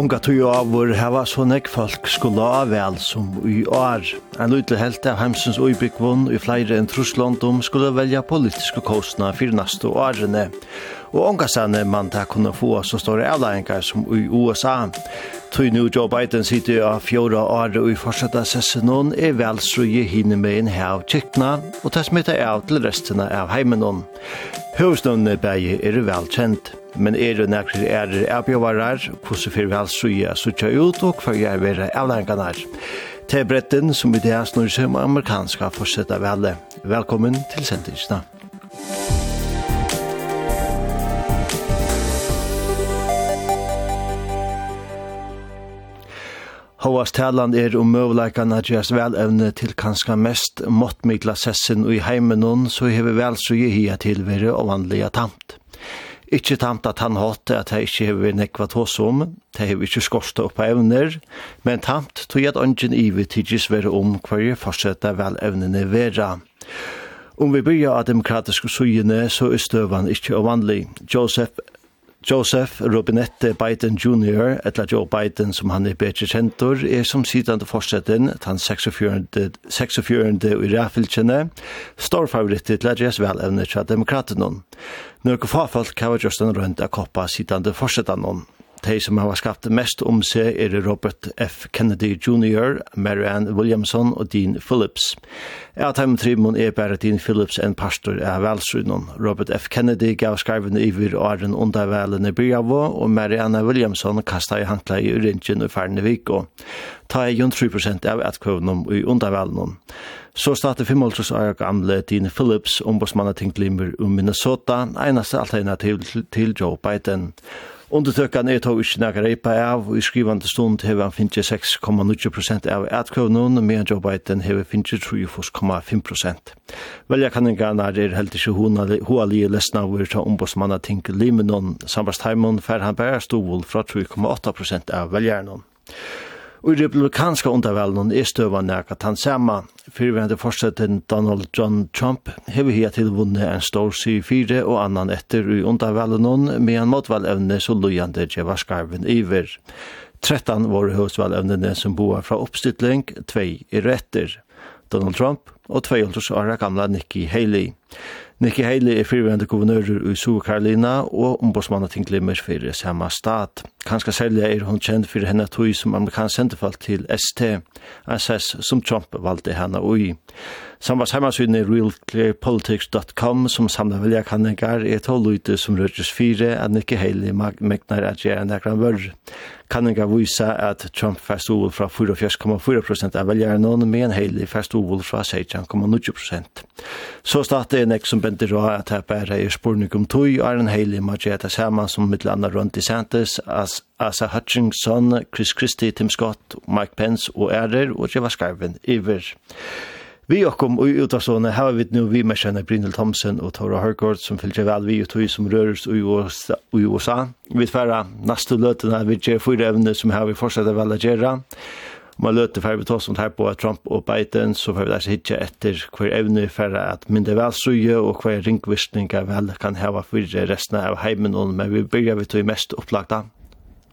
Onga tog avur heva så nek folk skulle avvel som i år. En lydelig helt av heimsens uibyggvun i flere enn Truslondum skulle velja politiske kostna for neste årene. Og onga sanne man ta kunne få så store avlæringar som i USA. Tui nu Joe Biden sitter av fjorda år og i fortsetta sessionen er vel så je hinne med en hev kikna og ta smitta av til resten av heimenon. Høvstående bægi er vel velkjent men er det nekker er avbjøvarar, hvordan fyrir vi alls suja suja ut og hva er vera avlanganar. Til bretten som i det er snur som amerikanska fortsetta velle. Velkommen til sendingsna. Hóast talan er om møvleikana at velevne til kanska mest måttmikla sessin og i heimenon, så hever vel så i hia til vire og vanliga tamt. Ikke tant at han hatt at jeg ikke har nekva tås om, det har ikke skorsta opp evner, men tant tog at ånden ivi tidsis være om hva jeg fortsetter vel evnene vera. Om vi byrja av demokratiske sugene, så er støvan ikke vanlig. Joseph Joseph Robinette Biden Jr., etla Joe Biden som han er bedre kjentor, er som sidande forsetten, tan at han 46. i ræfylkjene, stor favoritt til at jes velevne til demokraten. Nå er ikke fagfolk kava just en rønt av koppa sidande forsetten noen de som har skapt mest om seg er Robert F. Kennedy Jr., Marianne Williamson og Dean Phillips. Jeg har tæmmet trimon er bare Dean Phillips en pastor av velsynen. Robert F. Kennedy gav skarven iver åren undervelen i Byrjavo, og Marianne Williamson kastet i hankla i urintjen og færne viko. Ta i 3% av etkøvnum i undervelen. Så startet 55 år gamle Dean Phillips, ombudsmannet tinglimmer i Minnesota, eneste alternativ til Joe Biden. Undertøkken er tog ikke nægge reipa av, og i skrivande stund hever han finnes 6,9% av etkøvnen, medan Joe Biden hever finnes 3,5%. Veljakanningarna er helt ikke hoa li lesna over ta ombossmanna ting limenon, sambarsteimon fer han bæra stovul fra 3,8% av veljarnon. Og i republikanska undervelden er støva nækka tan sama. Fyrvendig forsetten Donald John Trump hever hia til vunnet en stor syr fire og annan etter i undervelden med en motvalevne så lojande djeva skarven iver. 13 var høstvalevnene som boar fra oppstilling, 2 i retter. Donald Trump og 2 åra gamla Nikki Haley. Nikki Haley er fyrvendig guvernører i Sue Carolina og ombudsmann og tinglimmer for samme stat. Kanskje særlig er hun kjent for henne tog som amerikansk sentefall til ST, SS som Trump valgte henne ui. Samvars heimasyn er realclearpolitics.com som samler velja kanningar er tål ute som rødgjørs fire at Nikki Haley megnar at gjerne nekran vörr. Kanningar vise at Trump fast ovul fra 44,4% av veljarna, men Haley fast ovul fra 16,9%. Så startet er nek som bender og at här bare er spurning om tog, og er en heilig matje etter saman som mitt landa rundt i Santis, Asa Hutchinson, Chris Christie, Tim Scott, Mike Pence og ærer, og Jeva skarven iver. Vi okkom og utavstående har vi nu vi med kjenner Brynhild Thomsen og Tora Hørgaard som fylgjer vel vi og tog som røres i USA. Vi tverra neste løtene vi gjør fyra evne som har vi fortsätter å gjøre man løter for vi tar sånt her på Trump og Biden, så får vi der hitje etter hver evne for at mindre velsøye og hver ringvirkninger vel kan heva for resten av heimen, men vi byrjar vi til mest opplagda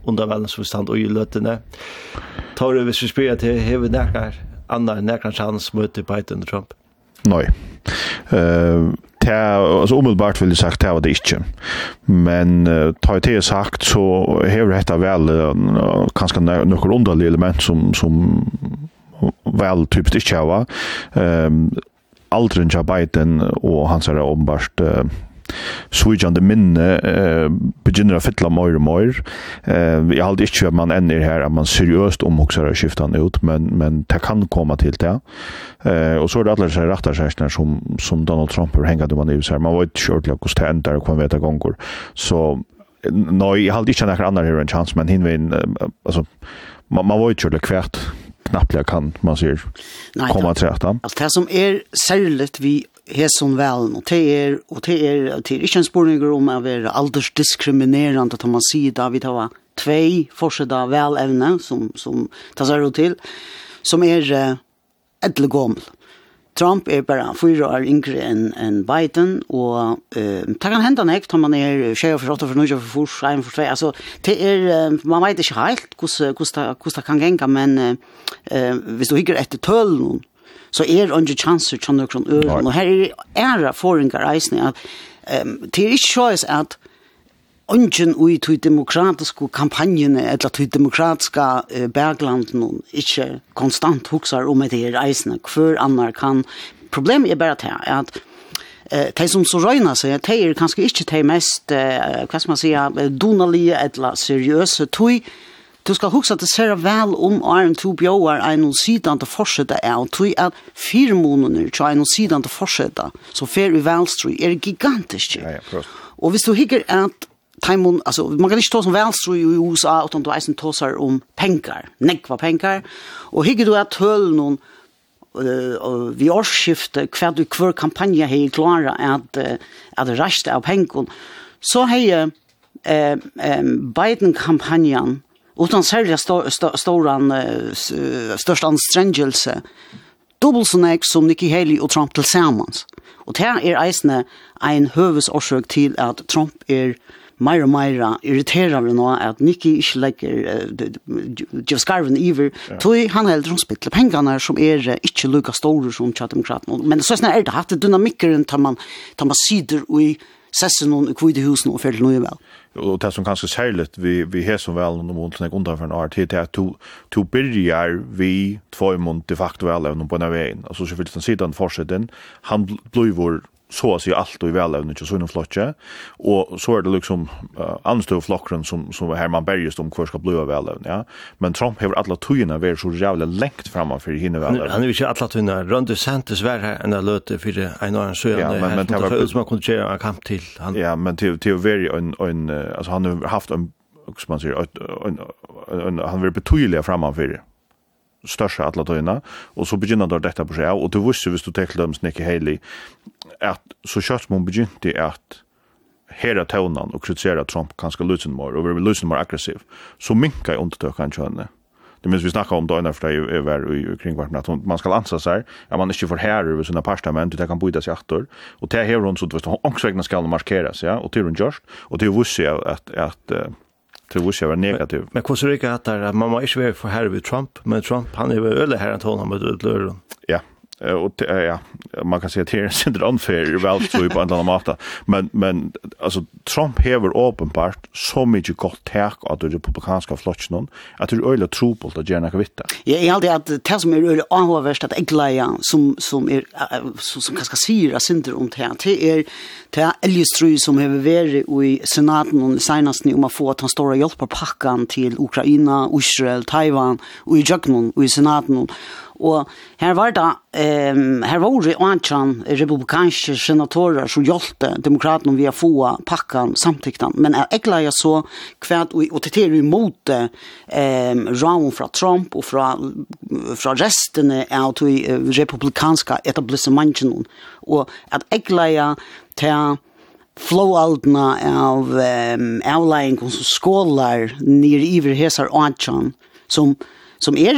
under stand og i løtene. Tar hvis vi spyrir til hever nekkar, annar nekkar hans møte Biden og Trump? Nei. Uh, ta altså umiddelbart vil jeg sagt, det var det ikke. Men uh, tar det sagt, så hever dette vel uh, kanskje noen underlige element som, som vel typisk ikke hava. Um, aldrin til Biden og hans er åpenbart uh, svujande minne eh, begynner å fytla mer og mer. Eh, jeg halde ikke at man ender her at man seriøst omhoksar också har han ut, men, men det kan komme til det. Eh, og så er det alle rätta rattarskjerstene som, som Donald Trump har hengat om han i seg. Man var ikke ordentlig hvordan det ender og kom veta gonger. Så Nei, jeg halde ikke noen annen her en chans, men hinvein, altså, man, man var ikke knappt jag kan man ser komma till rätta. Allt det som är särskilt vi hesson väl og det er, og det er, det er ikke en spurninger om å være aldersdiskriminerende, at man sier da vi tar tvei forsida velevne, som, som tas er til, som er uh, edle gommel. Trump er bara fyra år yngre enn en Biden, og uh, det kan hända nekt om man er 28 for 8 for nu for 4, 1 for 2, altså det er, uh, man vet ikke helt hvordan det kan genga, men uh, hvis du hikker etter tølen, så er det ikke chanser til noen øren. Og her er ære forringer reisende. Um, det er ikke sjøys at ungen ui tui demokratiske kampanjene, eller tui demokratiske uh, berglanden, ikke konstant huksar om det her reisende. Hver annar kan... Problemet er bare til at eh de som så røyna seg, de er kanskje ikke de mest, uh, hva skal man sier, donalige eller seriøse, tui, Du skal huske at det ser vel om Arne to bjøver er noen siden til fortsette er, og tog at fire måneder til er noen siden til fortsette, så fer i velstrøy er gigantisk. Ja, ja, prost. Og hvis du hikker at Taimon, altså, man kan ikke ta som velstrøy i USA, utan du eisen tåsar om penger, nekva penger, og hikker du at høl noen uh, vi årsskiftet, hver du hver kampanje har klara at, at det av pengen, så har eh, um, Biden-kampanjen utan särskilt st st storan uh, störst ansträngelse dubbelt så nek som Nikki Haley och Trump tillsammans. Och det här är eisne en huvudsorsök till att Trump är mer och mer irriterar vi nu att Nicky inte lägger Jeff Scarvin iver. Tog han helt runt spittla pengarna som är inte lika stora som Chatham Kratten men så snart är det haft tar man tar man sidor och i sessen noen kvide husen og fjellet noe vel. Og det som kanskje særlig, vi, vi har som vel noen måneder jeg undan for en år til, det er at to byrjar vi tvoi måneder de facto vel av noen på en av veien. Altså så vil den siden fortsetten, han blir vår så att säga allt och i välävne och sån flotche och så är det liksom uh, anstå flockren som som här man berges om kvar ska blöa välävne ja. Men Trump har alla tojorna ver så jävla längt framan för hinner väl han är inte alla tojorna runt och var här ända löte för en annan så ja men men det var som man kunde köra en kamp till han ja men till till very en en alltså han har haft en som man säger en han vill betydliga framan för största alla tøyna, och så begynner då detta på sig och du visste visst du tekler dem Nicky Haley, att så kjøtt man begynte att hera tonen och kritisera Trump kanskje mer og vi mer aggressiv, så minka i kan kjønne. Det minns vi snakka om døgnar för det er vær i vart att man ska ansa sig att man inte får här över sina parstament, det kan byta seg åter och det här hun, så du vet, ångsvegna markeras, ja, och till hun gjørst, och det hun visste att att, Det var ju negativ. Men hur så det att man må ju vara för här vid Trump, men Trump han är väl öle här att han har mött utlören. Ja och ja man kan säga att det är inte unfair väl så på en annan men men alltså Trump häver uppenbart så mycket gott tack att det republikanska flocken att det är öle tropelt att gärna kvitta. Ja, jag hade att det som är öle anhovärst att äggla som som är så som kanske syra synder om det det är det är som har varit i senaten och senast nu om att få att han stora och på packan till Ukraina, Israel, Taiwan och i Jöknon och i senaten Og her var det, um, her var det antran republikanske senatorer som hjalte demokraterna via få pakkan samtyktan. Men jeg egla jeg så kvært, og, og til er imot um, raun fra Trump og fra, fra restene av de republikanska etablissementen. Og at egla jeg til flowaldna av um, avlæring som skålar i iver hesar antran som som er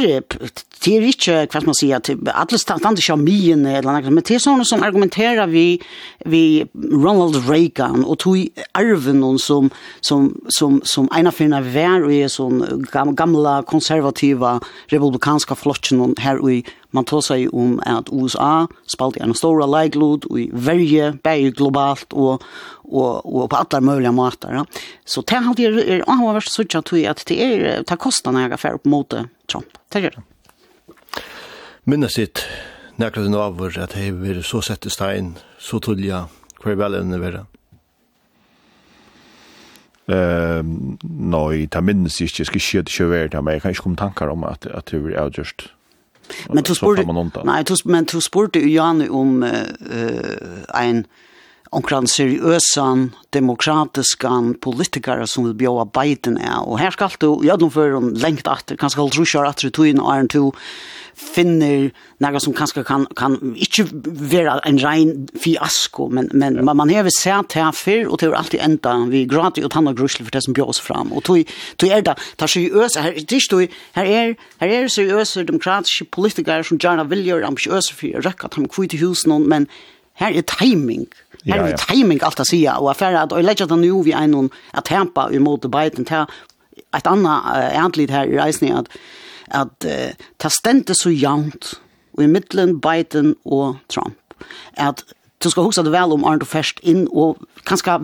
det er ikke, hva man sier, at alle stand ikke av myen eller noe, men det er sånne som argumenterer vi, vi Ronald Reagan og tog arven som, som, som, som en av finne vær og er sånn gamla konservativa republikanska flotten her og man tar seg om at USA spalte en stor leiklod og i verje, bare globalt og, og, og på alla möjliga måter. Ja. Så det er, er, er, er, er, er, er, er, er, er, er, er, er, er, Trump. Det gjør det. Minnes sitt, nekla en avur, at hei vi så sett i stein, så tullja, hva er vel enn det vera? Um, nei, det minnes jeg ikke, jeg skal ikke kjøre verden av meg, jeg kan ikke komme tankar om at, at det er avgjørst. Men du spurte, nei, men du spurte jo Janne om uh, ein omkran seriøsan, demokratiskan politikere som vil bjóa Biden er. Og her skal du, ja, de fører om lengt atter, kanskje holdt rusjar atter i tøyen, og er en to finner noe som kanskje kan, kan ikke være en rein fiasko, men, men ja. man har sett her før, og det er alltid enda, vi gratis og tannet og grusler for det som bjóa oss fram. Og tøy, tøy er det, tar seriøse, her, det er her er, her er seriøse demokratiske politikere som gjerne viljer ambisjøse for å røkke at de kvitt i husen, men her er timing. Her er ja, ja. timing alt å si, og jeg færre at jeg legger det nå vi er noen at tempa imot Biden, til et annet uh, egentlig her i reisen at, at uh, det stendte så jant i middelen Biden og Trump, at du skal huske det vel om Arne Ferst inn og kanskje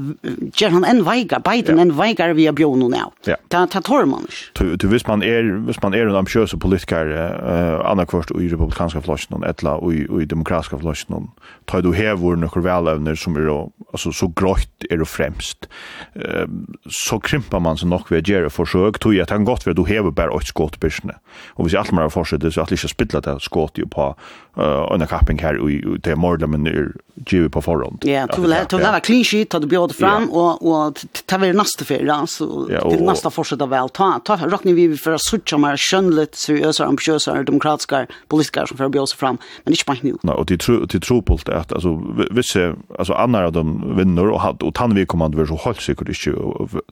gjør han en veigar, Biden ja. en veigar via bjørn og nå. Ja. Ta, ta tar man ikke. Du, hvis man er, hvis man er en ambitiøs politiker, uh, annakvart i republikanska flosjen, etla og i demokratiska flosjen, tar du hevor noen velevner som er, altså, så grått er du fremst, uh, så krymper man seg nok ved å gjøre forsøk, tog jeg, det kan godt være du hever bare åt skåtbyrsene. Og hvis alt man har fortsatt, så er det ikke spillet det skåt jo på uh, underkapping her, og det er mordlemmen er givet på forhånd. Ja, du vil ha klinskitt, tid tar du bjöd fram yeah. och och ta vi nästa fyra så ja, till nästa fortsätta väl ta ta rockni vi för att söka mer skönligt seriösa ambitiösa demokratiska politiker som för bjöd fram men inte bara nu. Nej och det tror det tror på det att alltså vissa alltså andra av dem vinner och hade och tan vi kommer att så helt säkert inte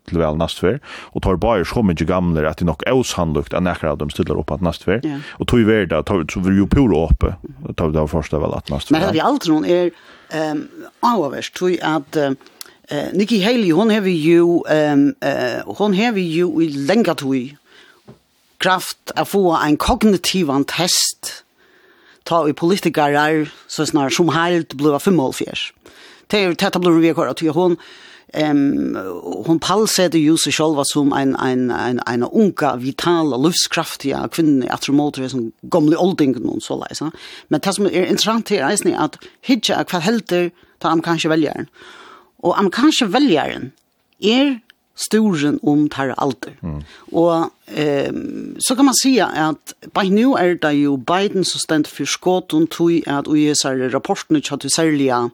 till väl nästa fyra och tar bara så mycket gamla att det nog oss handlukt att nära av dem ställer upp att nästa fyra och tog ju värda tar så vill ju pula uppe tar det första väl att nästa. Men vi alltid någon är um, avverst, tror at uh, Nikki Haley, hon have you um, eh hon have you i lenga tui kraft af få en kognitivan test ta i politikarar så snar som heilt blua 5 år. Det er jo tett blua vi akkurat, hon, Ehm hon palsade ju så själva som en en en en unga vital livskraftiga kvinna att motor som gamla olding någon så läs. Men det som är intressant här är ni att hitcha kvar helter ta am kanske väljaren. Och am kanske väljaren är storen om tar alter. Mm. Och ehm så kan man säga att by nu är det ju Biden som ständ för skott och tog att USA rapporten att det sälja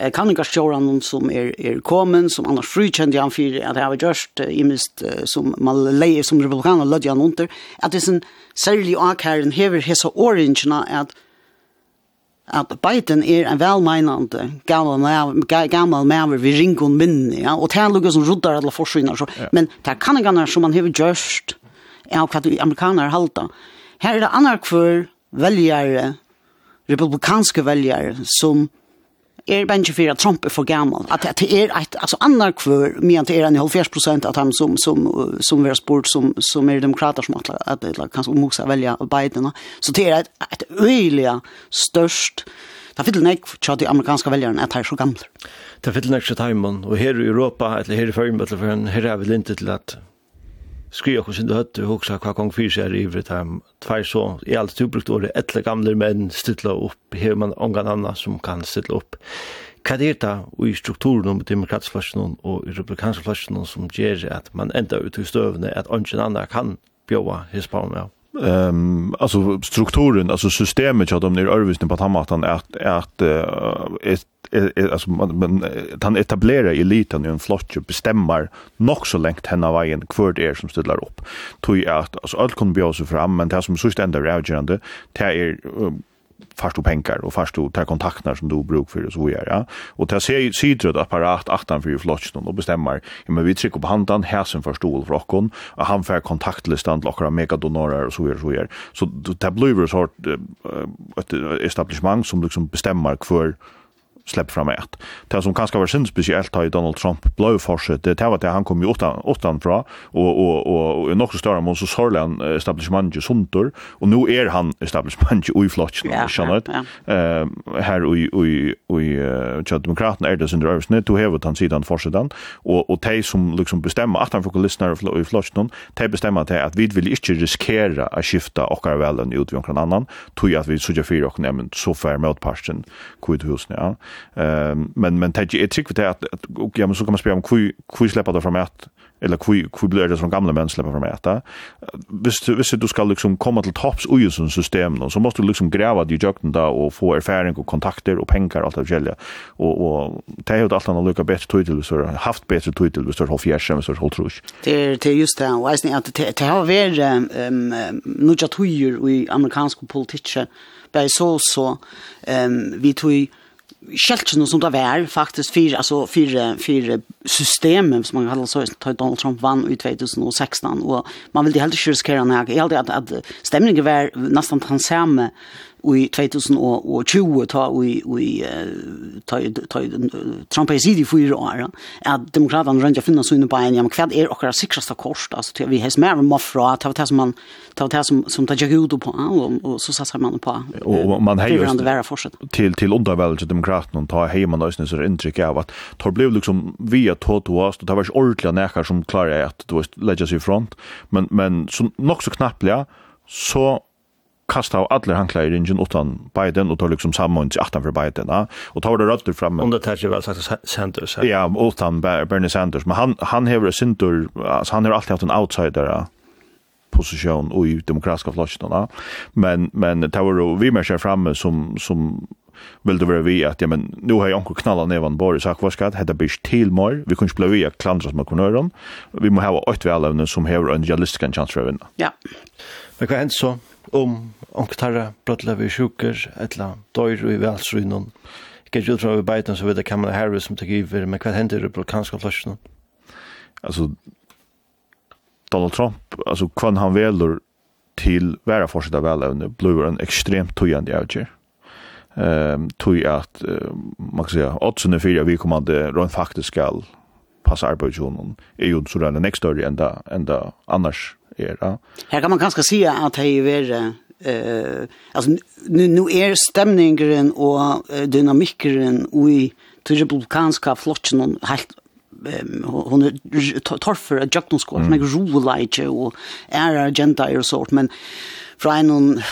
eh, kanningarstjåren som er, er kommet, som annars frykjent han for at det har gjort, i minst som man leier som republikaner lødde han under, at det er en særlig akherren hever hese åringene at at Biden er en velmeinande gammal maver vi ringon minni, ja, og det er lukka som ruddar alle forsvinner, så. Ja. men det er kanningarna som man hever gjørst, ja, hva amerikaner halda. Her er det annar kvar veljare, republikanske veljare, som er benge for at Trump er for gammal. At, det er et, altså annar kvör, men det er en 70 prosent av dem som, som, som vi har spurt, som, som er demokrater som atla, at, at, kanskje omoksa velja Biden. Så det er et, et øyelig størst, det fyller nek for de amerikanska veljaren at det er så gamle. Det fyller nek tja taimann, og her i Europa, eller her i Førjum, eller her er vi lintet til at skri okkur sindu høttu, hugsa hva kong fyrir seg er ivrig tam, tvær så, i alt du brukt året, etle gamle menn stilla opp, hever man ongan anna som kan stilla opp. Hva er det i strukturen om demokratflasjonen og i republikanskflasjonen som gjør at man enda ut i støvene at ongen anna kan bjóa hispaun av? Ehm um, alltså strukturen alltså systemet jag de är övervisning på att han att att uh, alltså man, man han etablerar eliten i en flotch och bestämmer nog så längt henne vägen kvart är som ställer upp. Tror jag att alltså allt kommer bli så fram men det som så ständer avgörande det är fast du pengar och fast du tar kontakter som du bruk för så gör ja och ta se sidröd apparat attan för flotchen och bestämmer ja, men vi trycker på handen här som förstår för och han får kontaktlistan lockar mega donorer och så gör så gör så det blir så ett establishment som liksom bestämmer för släpp fram ett. Det som kanske var synd speciellt har ju Donald Trump blå forset. Det var det han kom ju utan utan fra och och och och något större måste så har establishment ju suntor och nu är han establishment ju i flotchen yeah, Charlotte. Eh här och och och chat demokraterna är det synd är nu har han sidan forsetan och och de som liksom bestämmer att han får lyssna i flotchen de bestämmer att att vi vill inte riskera att skifta och väl en ut vi kan annan tror jag att vi så jag för och nämnt så fär motparten kvitthusna. Ja. Ehm men men tæt är trick det att och ja men så kan man spela om kui kui släppa det från att eller kui kui blir det som gamla män släpper från att. Visst visst du ska liksom komma till tops och ju sån system då så måste du liksom gräva dig jukten där och få erfarenhet och kontakter och pengar allt det gälja. Och och det är ju allt annat lucka bättre titel så haft bättre titel visst har fjärsen så håll trus. Det det just det och visst att det har varit ehm nu jag tror i amerikansk politik. bei så så ehm vi tror Kjeltsen som det var faktisk fire, altså fire, fire systemet som man hade så att Donald Trump vann i 2016 og man vill det ikke sjukt skräna jeg helt at, at stemningen var nesten den samme i 2020 ta i i ta ta Trump är sidig för år att demokraterna runt jag finna så inne på en jam kvad är och det sikraste kost alltså vi har mer mer fra att det som man ta det som som tar jag ut på och så satsar man på och man hejar till till undervälde demokraterna ta hejar man nästan så intryck av att tar blev liksom via totoast oss det var ordentliga näkar som klarar att du vet lägga sig i front. Men men så nog så knappliga så kasta av alle hanklar i ringen utan Biden og tar liksom sammen til attan for Biden ja. og tar det rødder frem. Om det tar ikke vel sagt Sanders ja, utan Bernie Sanders. Men han han hever syntor altså han har alltid haft en outsider ja position och i demokratiska flottan ja. men men det var vi mer framme som som vill det vara vi att ja men nu har jag onkel knalla ner van Boris sagt vad ska det heta bish till mer vi kunde bli att klandras med konören vi måste ha ett välavnen som har en realistisk chans för vinna ja. Men vad händer så? om onktarra brottla vi sjuker, etla døyr i velsrynon. Ikke ut fra vi beiten, så vet Kamala Harris som tek iver, men hva hender det på kanska? Altså, Donald Trump, altså kvann han velur til vera forsida velevne, blir en ekstremt tøyende avgjør. Ehm um, at uh, man kan säga oddsene fyra vi kommande rent faktiskt skall passa arbetsjonen är ju så där nästa år ända ända annars er. Ja. Her kan man kanskje se at det er värre eh alltså nu nu är stämningen och dynamiken i republikanska flotten helt hon är torfer att jag någon skor med rolige och är agenda och sort men från en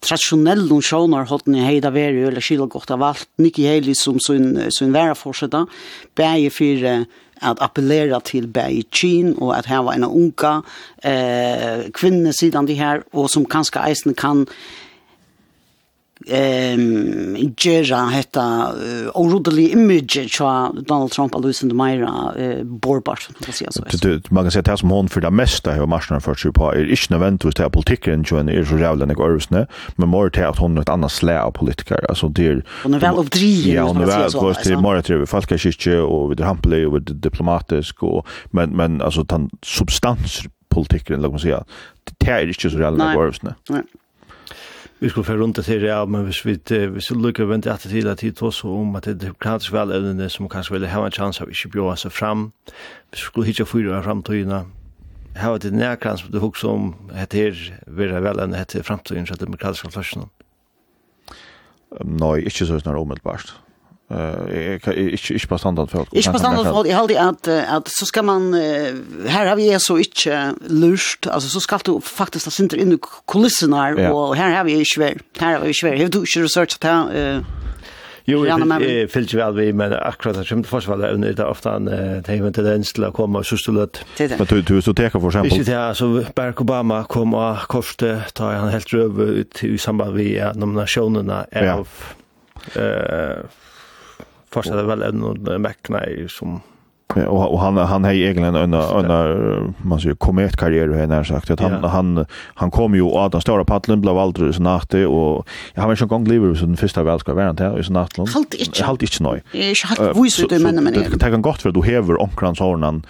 traditionell någon sjónar hot ni heida veri eller skilja gott av allt Nikki Haley som sin sin vera fortsätta bäge för at appellera til Beijing og at her var en unga eh, kvinne sidan de her, og som kanskje eisen kan ehm um, gera hetta uh, orodelig image cha Donald Trump og Lucinda the uh, borbart kan man säga så. Det man kan säga det som hon för det mesta har marscherna för sig på är inte nödvändigtvis det politiken tja är så jävla nek örvsne men mer till att hon är ett annat slä av politiker alltså det är hon är väl uppdriven ja hon är väl vad det är mer till folkkirke och vid hampel och vid diplomatisk och men men alltså tant substans politiken låt man säga det är inte så jävla nek örvsne. Nej vi skulle få rundt til ja, men hvis vi, hvis vi lukker vente etter til at tid også om at det er demokratisk velevnene som kanskje ville ha en chans av ikke bjør seg fram, hvis vi skulle hitje fyra av framtøyene, hava det nærkran som du hukse om hette her, vera vel enn hette framtøyene av demokratiske fløsene? Nei, ikke så snar omiddelbart eh ikke inte på standardfelt. Inte på standardfelt. Jag holder att att så ska man här har vi så inte lust. Alltså så ska du faktiskt ta senter inn i kulissene och här har vi ju svär. Här har vi svär. Hur du ikke research ta eh Jo, jeg fyllt vel vi, men akkurat det kommer til forsvaret evne, det är ofte en tegn tendens til å komme og søste løtt. Men du, du så teker for eksempel? Ikke det, altså Barack Obama kom och korset, da han helt røv ut i samband med nominasjonene av eh Först hade väl en McNay som Ja, och, och han han har egentligen en en man säger kometkarriär här när sagt att han han han kom ju åt den stora paddeln blev aldrig så natte och jag har ju gång lever så den första väl ska vara där i så natten. Halt inte halt inte nej. Jag har visst det men men det kan gott för du häver omkrans hornan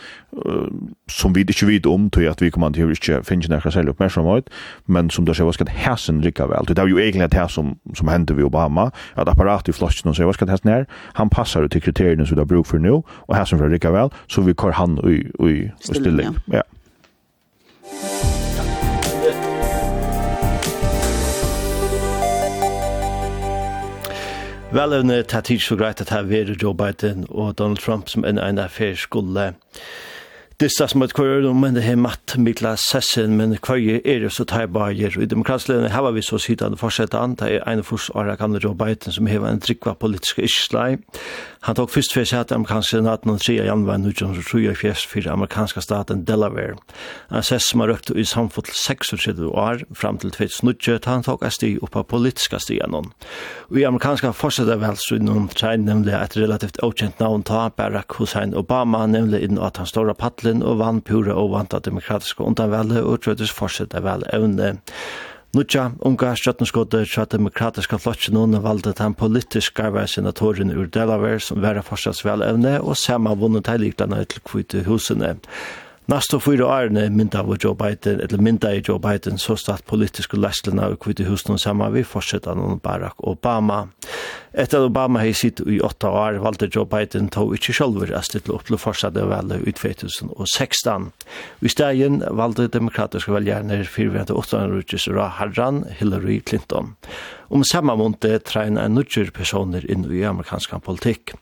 som vi ikke vet om til at vi kommer til å ikke finne nærkere særlig oppmerksomhet, men som det skjer, hva skal hæsen rikka vel? Det er jo egentlig det som, som hender ved Obama, at apparatet i flotsen og sier, hva skal hæsen her? Han passer til kriteriene som det er bruk for nå, og hæsen fra rikka vel, så vi kår han i, i, i stilling. Ja. Velevne tatt tids så greit at her være Joe Biden og Donald Trump som en ene affær skulle dissa som at kvar de men det er matt mikla sessen men kvar er det så tar bajer i demokratiske har vi så sidan fortsette anta en fors ara kan det Joe Biden som har en trikva politiska islai Han tok først fyrir sæt amerikansk senat noen 3. januar 1934 fyrir amerikanska staten Delaware. Han sæs som har røkt i samfunn til 36 år fram til 2020, ta han tok asti oppa politiska stian noen. Og i amerikanska fortsetta velstru noen trein nemlig et relativt okjent navn ta Barack Hussein Obama, nemlig inn at han ståra paddelen og vann pura og vanta demokratiske undanvelde og trøttes fortsetta vel evne. Nutja, unga stjøttenskåte tja demokratiska flotjen noen valde den politiske senatoren ur Delaware som vera forstås velevne og samme vunnet heiligdana til kvite husene. Nasto fyra årene mynda av Joe Biden, eller mynda i Joe Biden, så statt politiske lestlene og kvitt husen sama vi fortsetter noen Barack Obama. Etter at Obama hei sitt i åtta år, valde Joe Biden tog ikkje sjolver å stille opp til å fortsette velge i 2016. I stegin valde demokratiske velgerne fyrvende åttanrutjes Ra Harran, Hillary Clinton. Om samme måned trener en nødgjør personer inn i amerikansk politikk.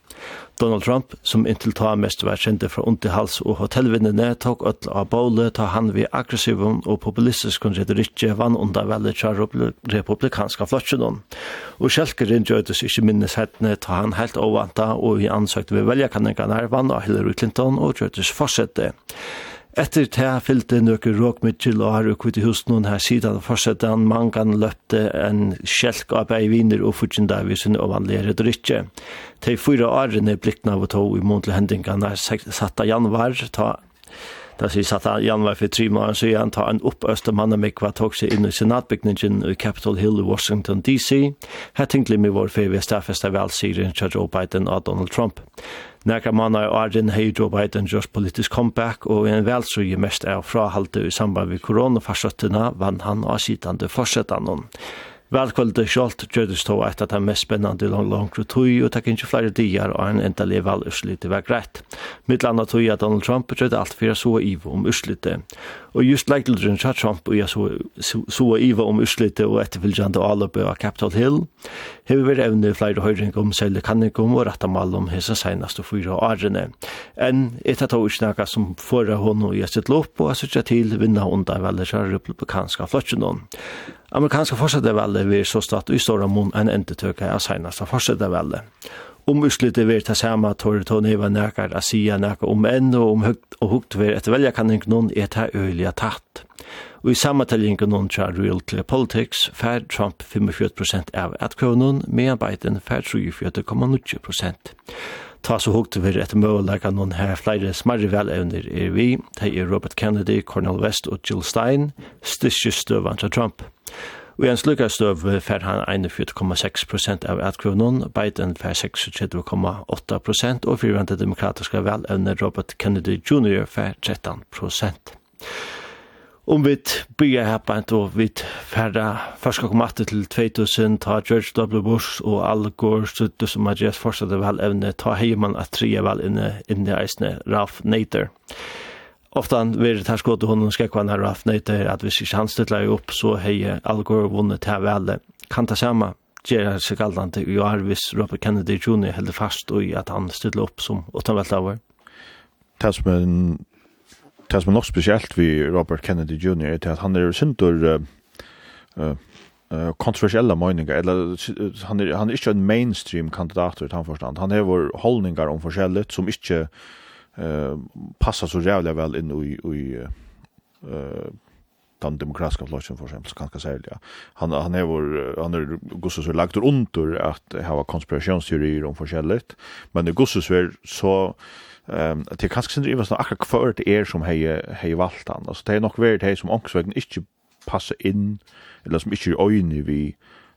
Donald Trump, som inntil ta mest var kjente fra underhals og hotellvinnene, tok öll av båle, ta han vi aggressiven og populistisk retorikke vann under veldig av republikanska flotsen. Og Kjelkeren gjødes ikke minnes hettene, ta han helt ovanta og i ansøkte ved velgerkanningene vann av Hillary Clinton og gjødes fortsette. Etter det fyllte nøkker råk og har og i husen noen her siden og fortsette han mangan løpte en kjelk av ei viner og fortjent av visen og vanligere drikke. De fyra årene blikkna av og tog i mån til hendingene satt av januar, ta Da sier satt han januar for tre måneder så han tar en oppøste mann og mikva tog seg inn i senatbygningen i Capitol Hill i Washington DC. Her tenkte vi vår fyrir ved stafeste velsiren til Joe Biden og Donald Trump. Nekra manna i Arjen hei Joe Biden gjørs politisk comeback, og en velsøye mest er frahalte i samband med koronafarsøttene vann han avsidande forsettanon. Velkvölde Scholt gjøres to et av de mest spennende i lang langre tog, og takk ikke flere dier og en enda lev all urslitte var greit. Mitt landa tog at Donald Trump gjør alt for jeg så ivo om urslitte. Og just leikildren sa Trump og jeg så, ivo om urslitte og etterfylgjande avløpet av Capitol Hill, har vi vært evne flere høyring om selve kanningom og rettamal om hese seneste fyra årene. En etter tog ikke noe som fører hånd og jeg sitt lopp og jeg sitter til vinna under veldig kjære republikanska flotjen. Amerikanska fortsatte veldig vel vi så stått i stora mån en entetøk av senast av fortsette vel. Om utslutte vi ta samme tåret tå neva nækar a sige nækar om enn og om høgt og høgt vi etter velja kan ikke noen er ta øyliga tatt. Og i samme tellingen noen tja Real Clear Politics fær Trump 45% av atkronen, medan Biden fær 34,9%. Ta så høgt vi etter møleika noen her flere smarre velevner er vi, de er Robert Kennedy, Cornel West og Jill Stein, styrkjestøvant av Trump. Trump. Og i en slukka støv fer han 41,6% av atkvøvnun, Biden fer 36,8% og fyrvende demokratiske velevne Robert Kennedy Jr. fer 13%. Om vi bygger her på en og vi færre først kom at til 2000, ta George W. Bush og Al Gore, støtte som har gjort fortsatte velevne, ta heimann at tre velevne inne i eisne Ralph Nader. Ralph Nader. Oftan ver det här skottet hon ska kvar när haft nöjt att vi ska hanstla upp så hej Algor vunnit här väl kan ta samma Gerard sig galdande i Arvis Robert Kennedy Jr. held fast i at han stille opp som åttanveltaver. Det som er, det som er nok spesielt ved Robert Kennedy Jr. er at han er synder uh, uh, kontroversiella meninger, eller han er, han er ikke en mainstream kandidat i forstand. Han har holdningar om forskjelligt som ikke eh passar så jävla väl in i i eh den demokratiska flocken för exempel kan jag säga. Han han är vår han är gosse så lagt under att ha konspirationsteorier om forskjelligt. Men det gosse så är så ehm att det kanske inte är så akkurat kvar det är som hej hej valt han. Alltså det är nog väl det som också inte passa in eller som inte är øyne vi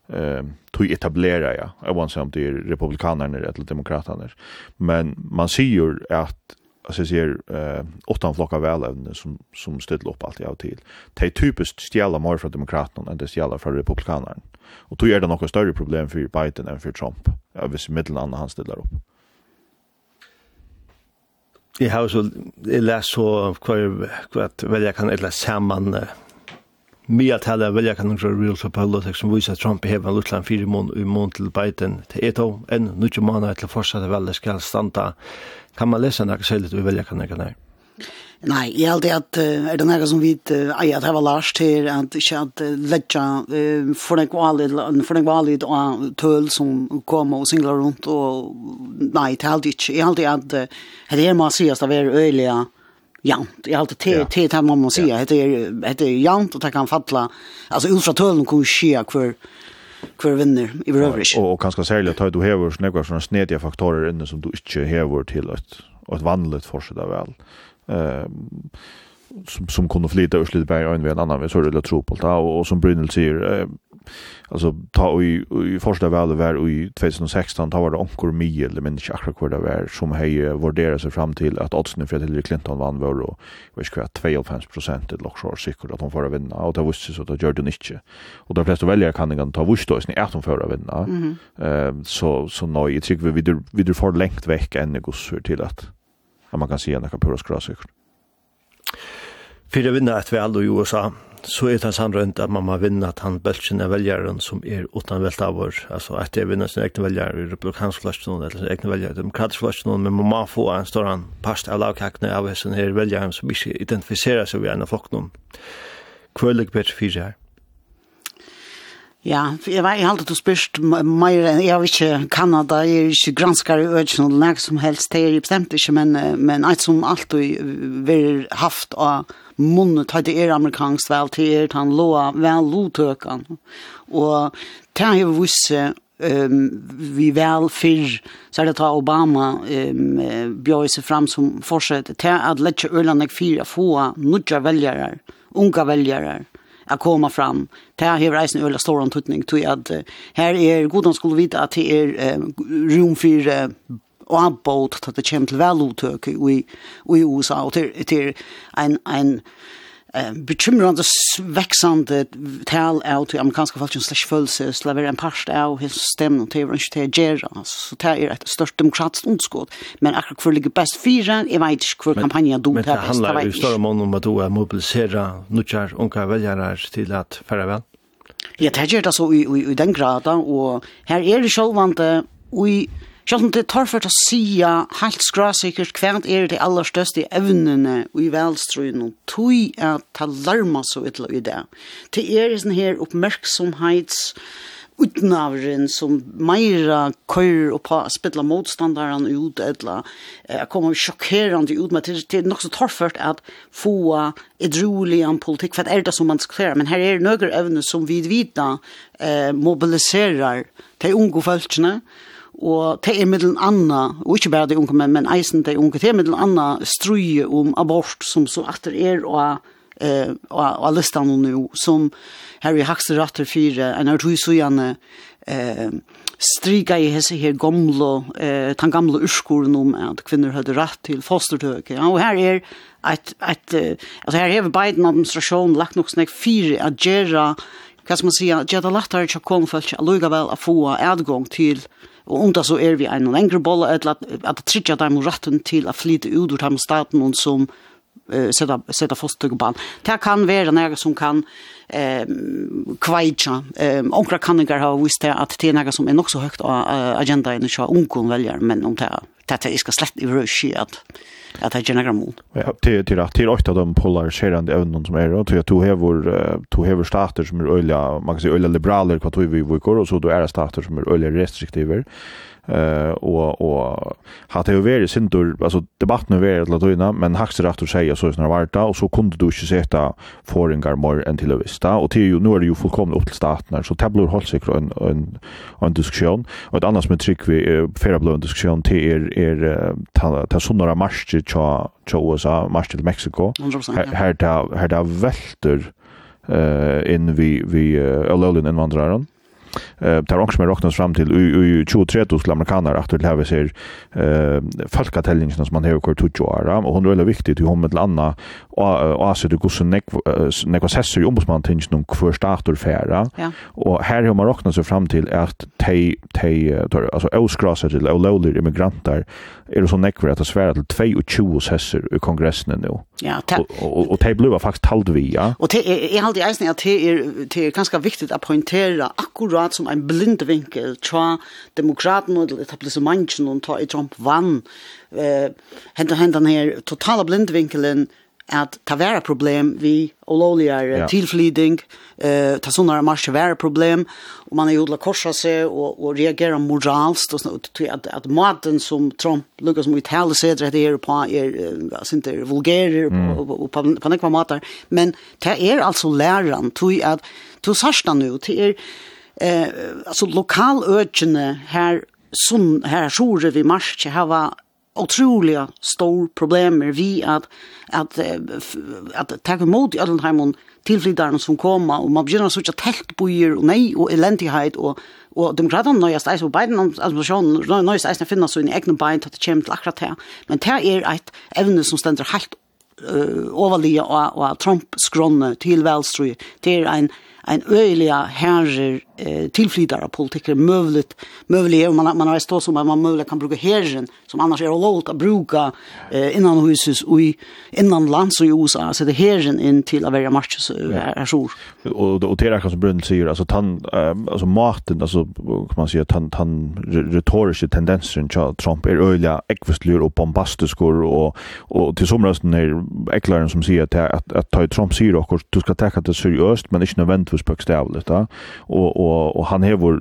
eh tog etablera ja. Jag vet inte om det er republikanerna eller demokraterna. Men man ser ju att alltså ser eh åtta flockar välevne som som ställer upp allt jag till. Det är typiskt stjäla mer från demokraterna än det stjäla från republikanerna. Och då är det något större problem för Biden än för Trump. Ja, visst mittellandet han ställer upp. Jag har så läst så kvar kvar välja kan eller samman mye tale velja kan noen real for politics som viser at Trump hever en lutland fire mån i mån til Biden til et år, enn nødvendig måneder til å fortsatt velja skal standa. Kan man lese noe særlig i velja kan noen her? Nei, jeg held at uh, er det noe som vi uh, eier at det var Lars til at ikke at uh, ledja uh, for den kvalit og tøl som kom og singler rundt og nei, det held ikke. Jeg held at uh, det er massivast av er øyelige jant. Jag alltid till till det man och säga. Det heter det jant och det kan falla. Alltså ungefär tullen kan ske kvar kvar vinner i övrigt. Och kanske särskilt att du har snägga såna snediga faktorer inne som du inte har till ett ett vanligt fortsätta väl. Ehm som som kunde flyta ur slutberg och en annan vi så det tro på det och, som Brynel säger alltså ta i, i första väl var i 2016 ta var det onkor mye eller men inte akkurat vad det var som höjer värderar sig fram till att oddsen för Hillary Clinton vann var och vet ska 52 procent ett lockshore säkert att hon får vinna och det visste så att gör det inte och de flesta väljare kan inte ta visst då är att hon får vinna. Eh så så nej jag tycker vi vi vi får längt veck än gossur till att man kan se en kapuraskrasökert. Fyra vinna ett vel i USA så er det sannrønt at man må vinne at han bølger er velgeren som er uten velt av vår. Altså at jeg vinner sin egne veljer i republikansk fløsten eller sin egne veljer i demokratisk fløsten, men man må få en større past av lavkakene av hessen her velgeren som ikke identifiserer seg ved en av folkene. Hva er det bedre fire her? Ja, jeg var i halde til spørst meir, jeg var ikke Kanada, jeg er ikke granskar i ødsen eller nek som helst, det er jeg bestemt ikke, men, men alt som alt vi har haft av munnet har det er amerikansk vel til er, han lå vel lotøkan. Og det har jeg visse um, vi vel fyrr, så er det ta Obama um, bjør seg fram som fortsett, til at letje Ørland jeg fyra få nudja velgere, unga velgere, att komma fram. Det här har reisen öla stor antutning till att här är godan skulle vita att det är rum för og han båt at det kommer til velutøk i, i USA, og til, til en, en eh, bekymrande veksande tal av til amerikanske folk som slags følelse, slags være en parst av hans stemmen til hva ikke til gjerra, så det er et størst demokratisk ondskåd, men akkurat hvor ligger best fire, jeg vet ikke hvor kampanjen du tar best, Men det handler i større mån om at du er mobilisere nødgjør unge velgere til at færre vel? Ja, det gjør det så i, i, i den graden, og her er det sjølvvante, og i Selv om det tar for å si helt skrasikkert hva er det aller største evnene i velstrøyen og tog at ta larma så ytla i det. Det er sånn her oppmerksomhets utnavren som meira køyrer og på spittla motstandaren ut eller eh, kommer sjokkerande ut med til, til nok så torført at få edrolian politikk, for det er det som man skal men her er nøyre evne som vi vita eh, mobiliserar de unge folkene, Og det er middelen anna, og ikke bare de unge men, men eisen de unge, det er middelen anna struje om abort som så atter er og eh og alle stannar nu som Harry Haxter rattur fyrir ein artu sujane eh striga i hese her gamla eh tan gamla urskolen om at kvinnor hade rätt till fostertök. Ja, och här är att att alltså här har Biden administration lagt nog snack fyra att göra kan man säga att det lättare att komma för att lugga väl att få adgång till Og om det så er vi en lengre bolle, eller at, at trykker dem retten til å flyte ut ur dem staten og som uh, sätta sätta fostugban. Det kan vara några som kan eh kvaja. Eh, onkra kan ha visst att det är några som är så högt på agendan i så onkon väljer men om det det är ska slett i rush att att det genererar mål. Ja, till till att till åtta de polariserande ämnen som är och till att du har vår du har stater som är öliga, man kan säga öliga liberaler kvar vi vi går och så då är det stater som är öliga restriktiva eh och och har det ju varit sindur alltså debatten över att låta men haxer att säga så snar varta och så kunde du inte sätta föringar mer än till vista. Och till ju nu är det ju fullkomligt upp till staten så tablor håll sig en en en diskussion och ett annat med trick vi färra blå diskussion till er er ta ta såna marscher till cha USA marsch till Mexiko. Här där här där välter eh in vi vi uh, allolin invandraren eh tar också med rocknas fram till i 2030 skulle amerikaner att det här ser eh folkatellingen som man har kört ut år och hon är väldigt viktigt i hon med landa och alltså det går så nek nek assessor ju ombudsman tänker någon för starter färra och här har man rocknas fram till att te te alltså oskrasa till lowly immigranter är det så nek för att svära till 22 assessor i kongressen nu Ja, ta, och og, og det blir faktisk talt vi, ja. Och det er, jeg halte eisen att det är det är ganska viktigt att poängtera akkurat som en blind vinkel fra demokraten og etablissementen og ta i Trump vann. eh hentan, hentan her totala blindvinkelen at ta vera problem vi olovligar ja. tilflyding, eh, ta sånna mars vera problem, og man er jodla korsa seg og, og reagera moralst, og sånt, at, at maten som Trump lukkar som uttale seg det er på, er, altså ikke vulgerer, mm. og, på, på nekva matar, men det er altså læran, tui at, tog sarsta nu, til er, eh, altså lokaløkene her, Sun, her sjore vi marsje hava otroliga stor problemer vi att att att, att ta emot alla de här tillflyttarna som kommer och man börjar söka tältbojor och nej och eländighet och och de gradan nya stäs och Biden administrasjonen nya stäs när finnas så i egna bein att det kommer til akkurat här men det är ett evne som ständer helt uh, överliga och, och Trump skronne till velstrøy. det är en en öjliga herrer eh tillflytare politiker möjligt möjligt om man man har stått som man möjligt kan bruka herren som annars är lågt att bruka eh, innan huset och i innan lands och USA. Så det herren in till att vara match så är så och och det är kanske brunn säger alltså han alltså maten alltså kan man säga han han retoriska tendenser till Trump är öliga ekvistlur och bombastisk och och till somras är äcklaren som säger att att, att ta Trump säger och du ska ta det seriöst men inte nödvändigtvis bokstavligt va? Och og, og han hevur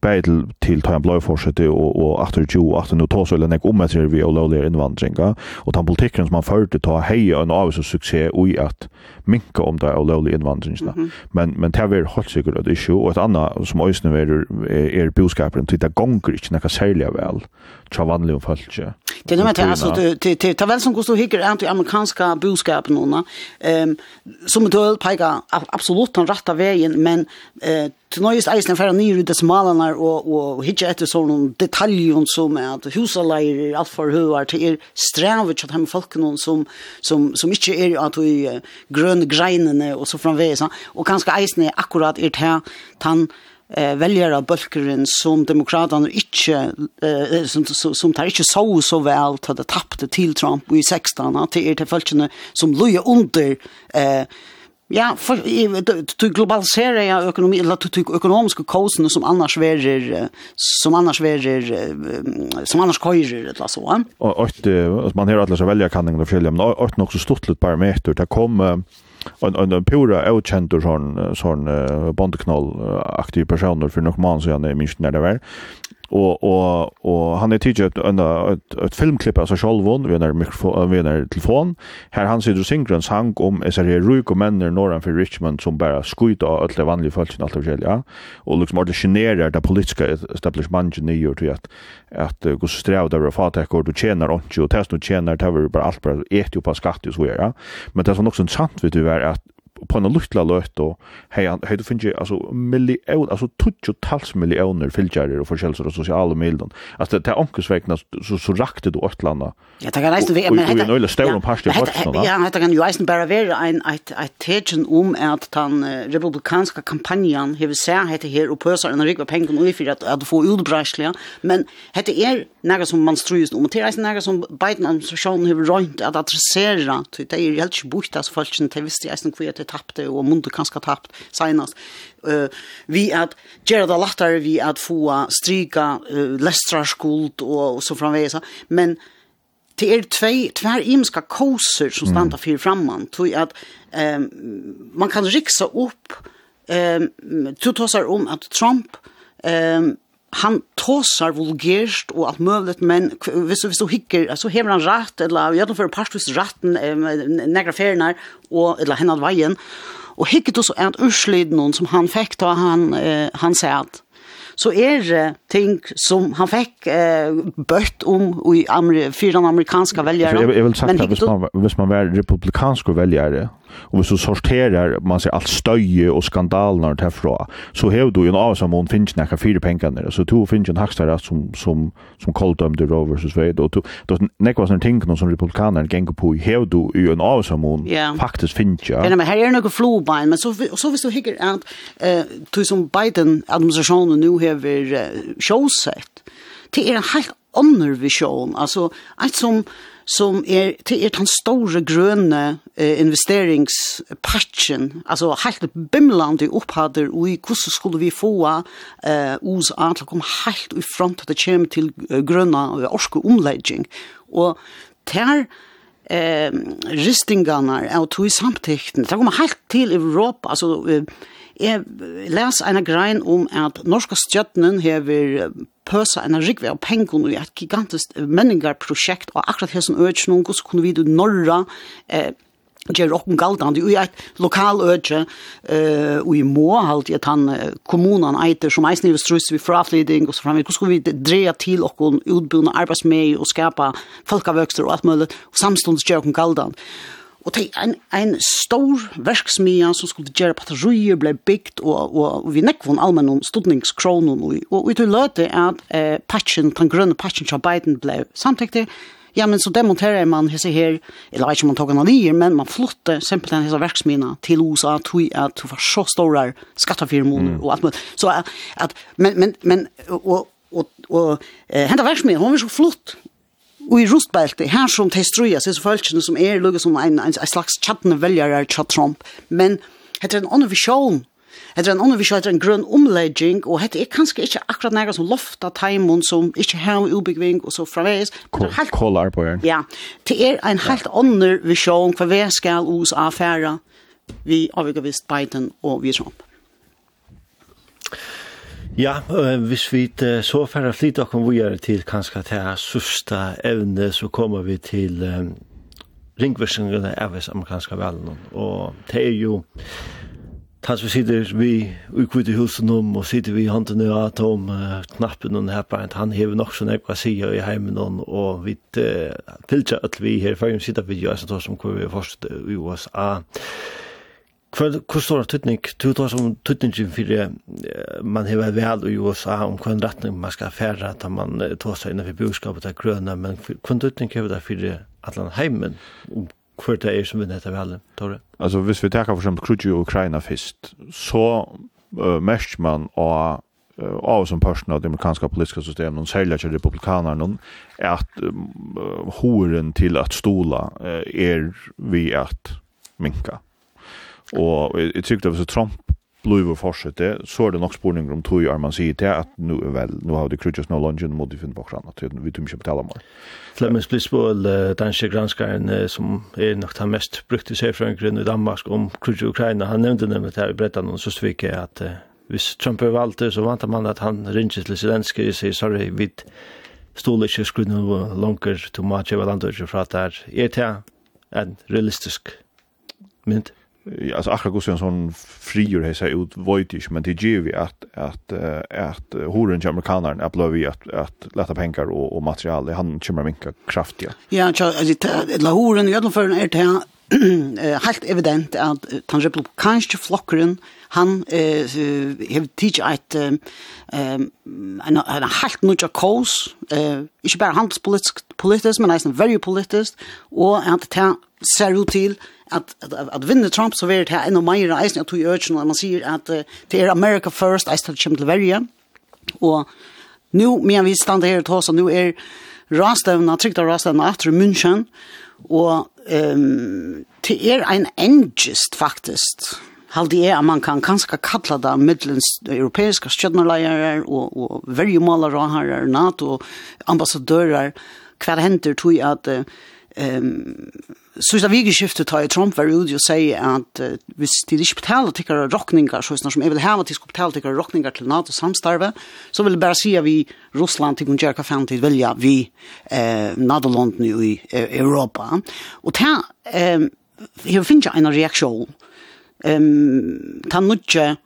bætil til til tøyan bløy forsetti og og aftur 20 aftur nú tosa eller nek um etter vi olovlig innvandringa og tann politikken som han førte ta heia en av så suksess og at minka om det olovlig innvandringa mm -hmm. men men ta ver helt sikkert at issue og et anna som øysne er er boskapen til ta gongur ikkje nekka særlig vel tja vanlige folk Det är det alltså det det tar väl som går så hickar ant i amerikanska boskapen nåna. Ehm som då väl pekar absolut den rätta vägen men eh till nöjes eisen för ner ut det smalare och och hitcha efter sån och så med att husalejr allt för hur till er strävet att hem folk någon som som som inte är att i grön greinene och så framväs och kanske eisen är akkurat ert här tant eh väljare bulkeren som demokraterna inte eh, som som, som tar inte så så väl till det tappte till Trump i 16 att det är till folket som loja under eh Ja, för du globaliserar ja ekonomi eller du tycker ekonomiska kostnader som annars verer som annars verer som annars köjer eller så. Och att man hör att så välja kan det skilja men åt något så stort lut parameter det kom en en, en pura okänd sån sån bondknoll aktiv personer för nok man så jag nej minst när det var og og og han är tidigt upp en ett, et filmklipp alltså Scholvon vi när mikrofon vi när telefon. Här han sitter synkrons sang om er så det ruk och männer norran for Richmond som bara skuit och alle vanlige folk i allt och ja. Och liksom det generer det politiska establishment i New York att att gå så sträv där för att och du tjänar och og test och tjänar var bare alt bara et jo på skatt og så ja. Men det som också sant vet du är att på en luttla løtt og hei han hei du finner altså million altså tutjo tals millioner fylgjarer og forskjelser og sosiale medier altså det er onkelsvekna så så rakte du åt landa ja det kan nesten vi men det er større parti ja det kan jo eisen bare være ein eit eit tegen om at den republikanska kampanjan hevur seg hetta her og pøsar ein rikva pengar og fyrir at at få utbrasliga men hetta er nega som man strøyst om til eisen nega som Biden administrationen hevur rønt at adressera til det er helt sjukt as falskt til visst eisen tappte og mundu kanskje tappt senast. Uh, vi at gjøre det lettere vi at få stryka uh, lestrarskuld og, og så framvegis. Men det er tvei, tvær imska koser som standa fyrir framman. Tui at um, man kan riksa opp um, tu tossar om at Trump um, han tosar vulgerst og alt møvlet, men hvis, hvis du hikker, så hever han rett, eller gjør alle for parstvis retten, negra ferien her, og, eller henne veien, og hikker du så er et urslid noen som han fikk da han, eh, han sæt. Så er det ting som han fikk eh, bøtt om i amer, fyra amerikanske väljare. Jeg, jeg vil sagt at hvis man, hvis man var republikansk väljare Och så sorterar man sig allt stöje och skandaler därifrån. Så har du en avsam hon finns näka fyra pengar där. Så två finns en hackstare som som som kolldömde Rovers och Sverige då då näkva sån ting någon som republikanerna gänger på har du ju en avsam hon faktiskt finns ja. Ja men här är några flowbine men så så visst du hickar att eh du som Biden administrationen nu har showset. Det är en helt annan vision. Alltså att som som er, det er den store grønne eh, investeringspatchen, altså helt bimlande opphader og i hvordan skulle vi få eh, USA til å komme helt i front at det kommer til grønne og orske omlegging. Og der eh, ristingene av tog samtikken, det kommer helt til Europa, altså eh, Jeg les en grein om at norska stjøttenen hever pøsa en rikve av pengen i et gigantisk menningarprosjekt, og akkurat her som øyne noen, gos kunne vi du norra eh, gjør okken galdande i et lokal øde uh, og i må halt at han kommunen eiter som eisen i strus vi frafliding og så framvik hvordan vi dreja til okken utbundne arbeidsmei og skapa folkavøkster og alt mulig og samstundes gjør okken galdande Og det er en, en stor verksmia som skulle gjøre batterier ble bygd, og, og, og vi nekvån allmenn om studningskronen, og, og vi tog løte at eh, patchen, den grønne patchen fra Biden ble samtidig, Ja, men så demonterer man hese her, eller ikke man tog av nye, men man flytter simpelthen hese verksmina til USA, tog at du var så store skattefirmoner mm. og alt mulig. Så at, at men, men, men, og, og, og, og henta verksmina, hun var så flott, Og i rustbelte, her som de struer seg, så følelsene som er lukket som en, en, en slags tjattende veljere til Trump, men heter en annen visjon, heter en annen visjon, heter en grønn omlegging, og heter er kanskje ikke akkurat nægge som lofta timon, som ikke har ubegving, og så fraveis. Kålar på her. Ja, det er en helt annen visjon, hva vi skal hos fære, vi avgjør visst Biden og vi Trump. Ja, hvis vi så færre flyt og kommer videre til kanskje til sørste evne, så kommer vi til um, ringversingene av det amerikanske velgene. Og det er jo Tans vi sitter vi ukvitt i husen om, og sitter vi i hånden og at om uh, knappen og her bare, han hever nok sånn ekva sida i heimen og, vi uh, tiltja at vi her, for vi sitter vi jo, jeg som hvor vi er forstått i USA. Hvor står det tøtning? Du tar som tøtningen for man har vel i USA om hva retning man skal fære at man tar seg innenfor bjørskapet til grønne, men hva tøtning har det for atlan heimen om hva det er som vinner dette vel, Tore? Altså, hvis vi tenker for eksempel Krutje og Ukraina først, så uh, mest man og av som person av det amerikanska politiska systemet och särskilt till republikanerna är att horen till att stola er vi att minka. Og jeg tykker at hvis så Trump blue fortsätter så er det nok spurninger om tog arman sier til at nu er vel, nu har det krutjas no må mot finne på hverandre, at vi tror ikke på mer. Flemmens Flemings Blisbol danske granskaren som er nok den mest brukte sig från grund i Danmark om krutja Ukraina han nämnde nämligen här i berättan og Søstvike at att hvis Trump er valgt så väntar man at han ringer til Zelensky og sier, sorry vi stod inte skrunna långt till matchen vad han då inte pratar er det en realistisk mynd alltså akkurat går en sån frior här sig ut voidish men det ger vi att att att horen till amerikanaren att vi att att lätta pengar och och material han kommer minka kraftiga. Ja, alltså la horen i alla fall är det helt evident at den kanske flokkeren, han har tidsi eit en en helt kos eh ikke bare handelspolitisk, men eisen very politisk, og at ta ser ut til att att att vinna Trump så vart det en och mer eisen att du urge man säger att det är America first I still chimney Leveria och nu men vi stannar här och tar så nu är Rastavna tryckta Rastavna efter München og ehm det er ein engest faktisk. Haldi er man kan kanskje kalla det middelens europeiska stjørnuleier og, og verjumaler og herrer, NATO, ambassadører, hva henter tog at uh, Ehm så så vi skiftet till Trump var ut och säger att vi till inte betalar till några rockningar så som jag vill ha att ska till några rockningar till NATO samstarve så vill bara säga vi Ryssland till Gunjarka framtid välja vi eh NATO land nu i Europa. Och ta ehm här finns en reaktion ehm ta nutje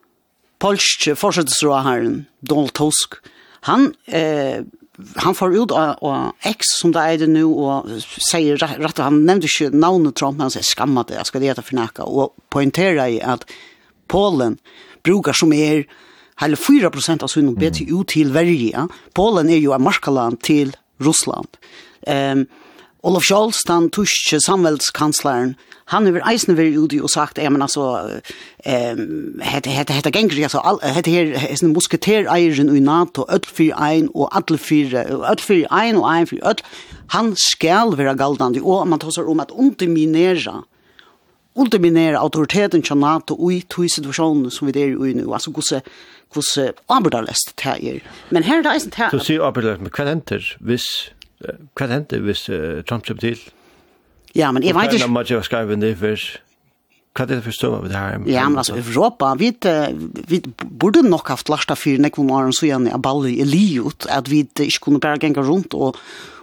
polsk forsvarsrådaren Donald Tusk. Han eh han får ut av X som det er det nu og säger og han nevnte ikke navnet Trump han säger skamma det jag ska leta for nækka och poängtera i att Polen brukar som är hela 4 av sin BTU till verje Polen är ju en markaland till Russland. Ehm um, Olof Scholz, den tyske samveldskansleren, han har eisen vært ute og sagt, ja, men altså, hette ganger, altså, hette her, hette musketereieren i NATO, öll fyrir ein og alle fyrir, öll fyrir ein og ein fyrir öll, han skal være galdande, og man tar seg om at underminera, underminera autoriteten til NATO i to situasjoner som vi er i nu, altså gosse, gosse, abordalest det er. Men her er det eisen det er. Så sier abordalest, men hva henter hvis Hva hendte hvis uh, Trump kommer til? Ja, men jeg vet ikke... Hva er skrevet ned først? Hva er det for stømme det her? Ja, men altså, Europa, vi, vi burde nok haft lasta fyrir nekvun åren så gjerne av ballet i livet, at vi ikke kunne bare genga rundt og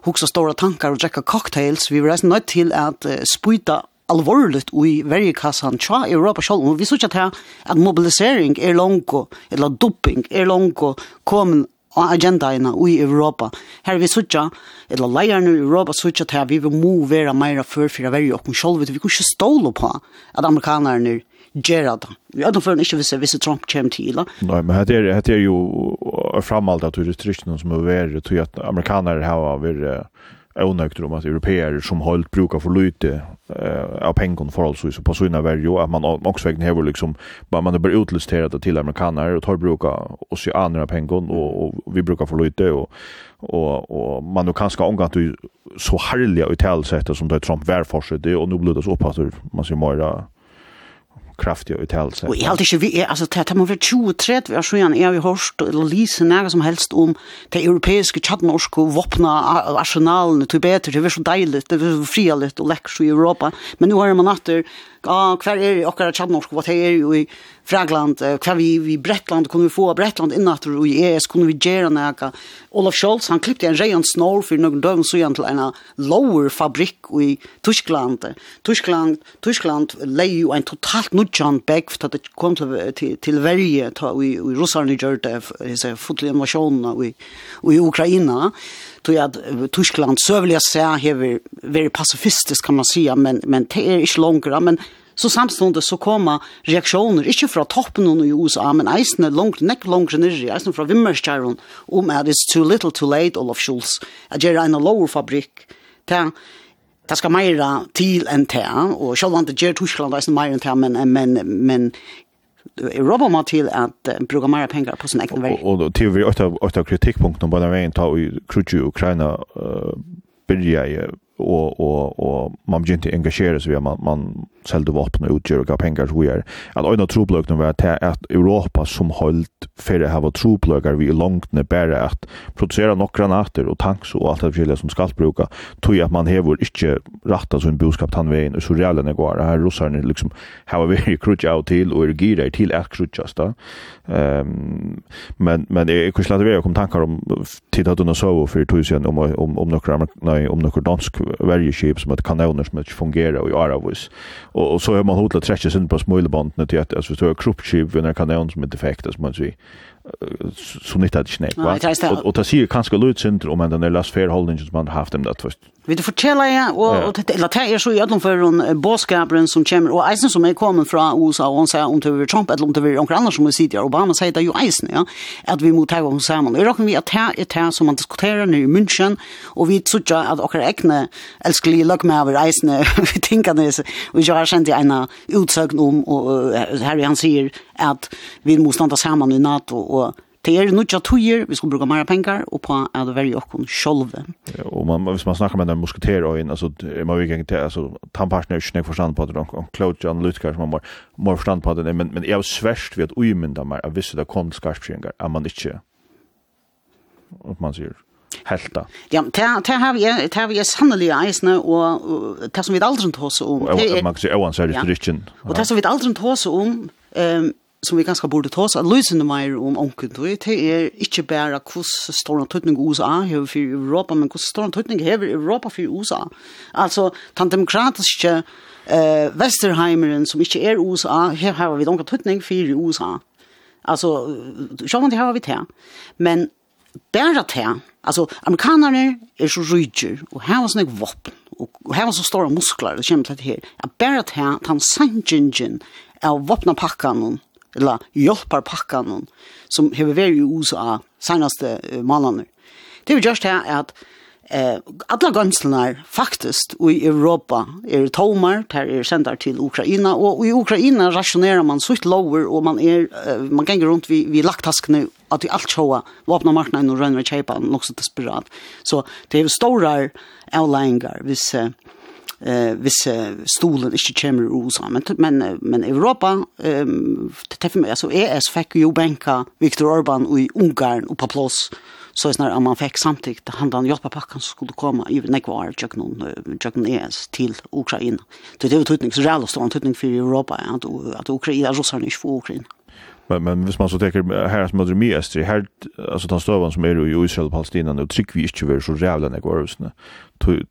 huksa stora tankar og drekka cocktails. Vi var reisende nødt til at uh, spyta alvorligt i verjekassan tja Europa sjálf. Og vi sier ikke at mobilisering er langt, eller dumping er langt, komin og agendaina i Europa. Her vi sutja, eller leierne i Europa sutja til at vi må være meira før for å være okken sjolv, vi kan ikke ståle på at amerikanerne gjør det. Vi er for ikke hvis, hvis Trump kommer til. Nei, men dette er, er jo framalt at du er trygt som er verre, tror at amerikanere har vært onökt om att europeer som hållt brukar för lite eh, av pengar förhållsvis på sina värde att man också vägen hever liksom bara man blir utlisterat till amerikaner och tar bruka och så andra pengar och, och vi brukar för lite och och och man då kanske omgått så härliga uttalsätt som det Trump det och nu blir det så uppfattar man ser mera kraftiga uttalelse. Och jag har inte vi är alltså det man vill 23 vi har så gärna är vi hörst eller lise några som helst om det europeiska chatnorska vapna arsenalen till bättre det är så dejligt det är så frialigt och läcker i Europa men nu har man åter Ja, kvar er okkara tjadnorsk, hva er jo i Fragland, kvar vi i Bretland, kunne vi få Bretland innatter og i ES, kunne vi gjøre näka. Olaf Scholz, han klippte en reian snor for någon døgn så til en lower fabrikk i Tyskland. Tyskland, Tyskland leie jo en totalt nudjan beg for at det kom til, til, til verje, ta, og, og russarne gjør det, hese, fotlig invasjonen i, i Ukraina tog at Tyskland så vill jag säga här väldigt pacifistiskt kan man säga men men det är inte långt men så samstundes så kommer reaksjoner, inte fra toppen i USA, men eisene langt, nekk langt nirri, eisene fra Vimmerskjæren, om at it's too little too late, Olof Schulz, at gjerra en lower fabrik, ta, ta skal meira til enn ta, og själva det gjer Tyskland eisene meira enn ta, men, men, men råber man til at uh, bruka mer pengar på sin egen vei. Og, og til vi åtta, åtta kritikkpunkten på den veien ta i Krutju Ukraina uh, byrja i och och och man begynte inte engasjere seg vi man man selde vapen og utgjør og pengar så vi är att ena troblökna var att att Europa som hållt for det här var troblökar vi långt ner bara att producera några granater och tanks och allt det forskjellige som skall bruka tog att man hever inte rätta som en boskap han veien og så reella det går. Här russerne liksom har vi crutch out till og er gira till at crutchas da. Um, men men det kunne slett være kom tankar om tid att under så för siden om om om några om några dansk vergeskip som ett kanoner som inte fungerar i Aravus. Och, och så har man hotlat träckas in på smulebanden till att alltså så har kroppskip vid en kanon som är defekt alltså man säger så nytt att snäck va? Och och ta sig kanske lut syndrom men den där last fair holding som man haft dem där först vi det fortælla ja? Och och det eller är så i alla för en boskapren som kommer. Och isen som är kommen från USA och hon säger om till Trump eller om till någon annan som sitter Obama säger det ju isen ja att vi måste ta samman. Och då vi att här är här som man diskuterar nu i München och vi tror att och räkna älsklig luck med över isen vi tänker det. Och jag har känt en utsögn om och här han säger at vi må standa saman i NATO og Det er nu jag vi ska bruka mer pengar och på att välja och kon Ja, Och man hvis man snackar med den musketer och in alltså man vill inte alltså han partner snack forstand på det och Claude John Lutker, som har mer forstand på det men men jag svärst vet meg, at hvis det er kom skarpskingar er man ikke, Och man sier, helta. Ja, det har vi det har vi sannelig eisne og det som vi aldri tås om. Det er man ser oansett restriction. Og det som vi aldri tås om ehm som vi ganska borde ta oss at lösa mer om onkel då det är inte bara hur stor tydning USA har för Europa men hvordan står en tøtning har Europa för USA alltså den demokratiske eh Vesterheimeren som inte är USA här har vi noen tøtning för USA alltså så om det har vi til. men bare det alltså amerikanerne är så rydger, och här har sånne vapen och här har så store muskler det kommer til det här Bare det han sanjingen av vapnapakkan eller hjelparpakkan som har vært i USA senaste uh. Det er just her at eh alla gönslnar faktiskt i Europa är det tomar där är sändar till Ukraina och i Ukraina rationerar man så lower och man är man går runt vi vi laktask nu att vi allt showa vapna marknaden och rönna chepa och också desperat så det är stora outliningar vis eh vis stolen inte kommer ur men men men Europa ehm det för mig alltså ES fick ju banka Viktor Orban i Ungarn och på plats så snar om man fick samtidigt han den hjälpa packan så skulle komma i Nekvar kvar jag någon jag ES till Ukraina. Det det tutning så jävla stor tutning för Europa att att Ukraina russarna inte får Ukraina. Men men hvis man så tänker her som det mest det här alltså den stövan som är i Israel og Palestina og tryck vi ikke över så jävla när går usna.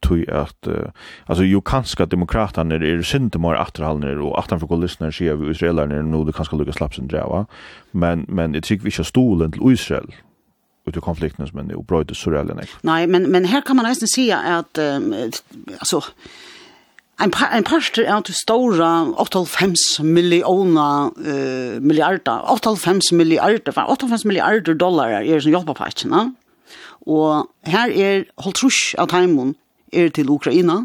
Tui at uh, alltså ju kanske demokraterna är det synte mer återhållande och åter för kulisserna ser vi israelerna nu det kanske lyckas slapp sin dra Men men det tryck vi ikke stolen til Israel ut ur konflikten som er nu bröt så jävla Nei, men men här kan man nästan se att um, alltså en par, en parster er til stora 8,5 millioner uh, milliarder, 8,5 milliarder, 8,5 milliarder dollar er som hjelper på Og her er holdt trus av teimen er til Ukraina,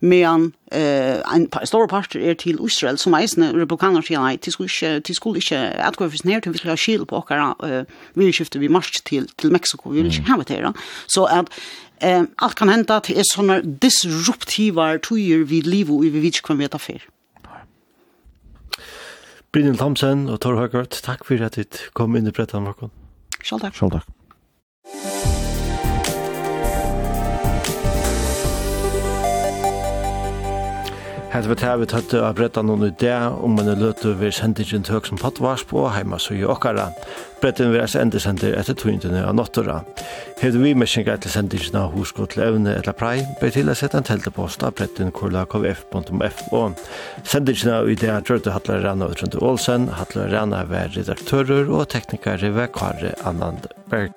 medan eh en par stor part er til Israel som eisne republikaner sier nei til skulle ikke til skulle ikke at gå for snert vi skal skil på okkara eh, vi skifter vi marsch til til Mexico vi vil ikke ha det da så at eh allt kan hända at det er sånne disruptivar tøyer vi liv og vi vet ikke hva vi tar for Brynil Thomsen og Tor Høgert, takk for at du kom inn i brettan, Håkon. Selv takk. Selv takk. Hetta við vi tatt av bretta nú nú der um man løtu við sendingin tøk som potvarsp på heima så i okkara. Brettin við sendir sendir eftir tøyndina á nottura. Hevur við meskin gætt til sendingin á til evne ella prei, ber til å sette en teltepost á brettin kurla.kf.fo. Sendingen av idé der tøttu Hattler Rana og tøttu Olsen, Hattler Rana er redaktører og teknikere ved Kare Anand Berg.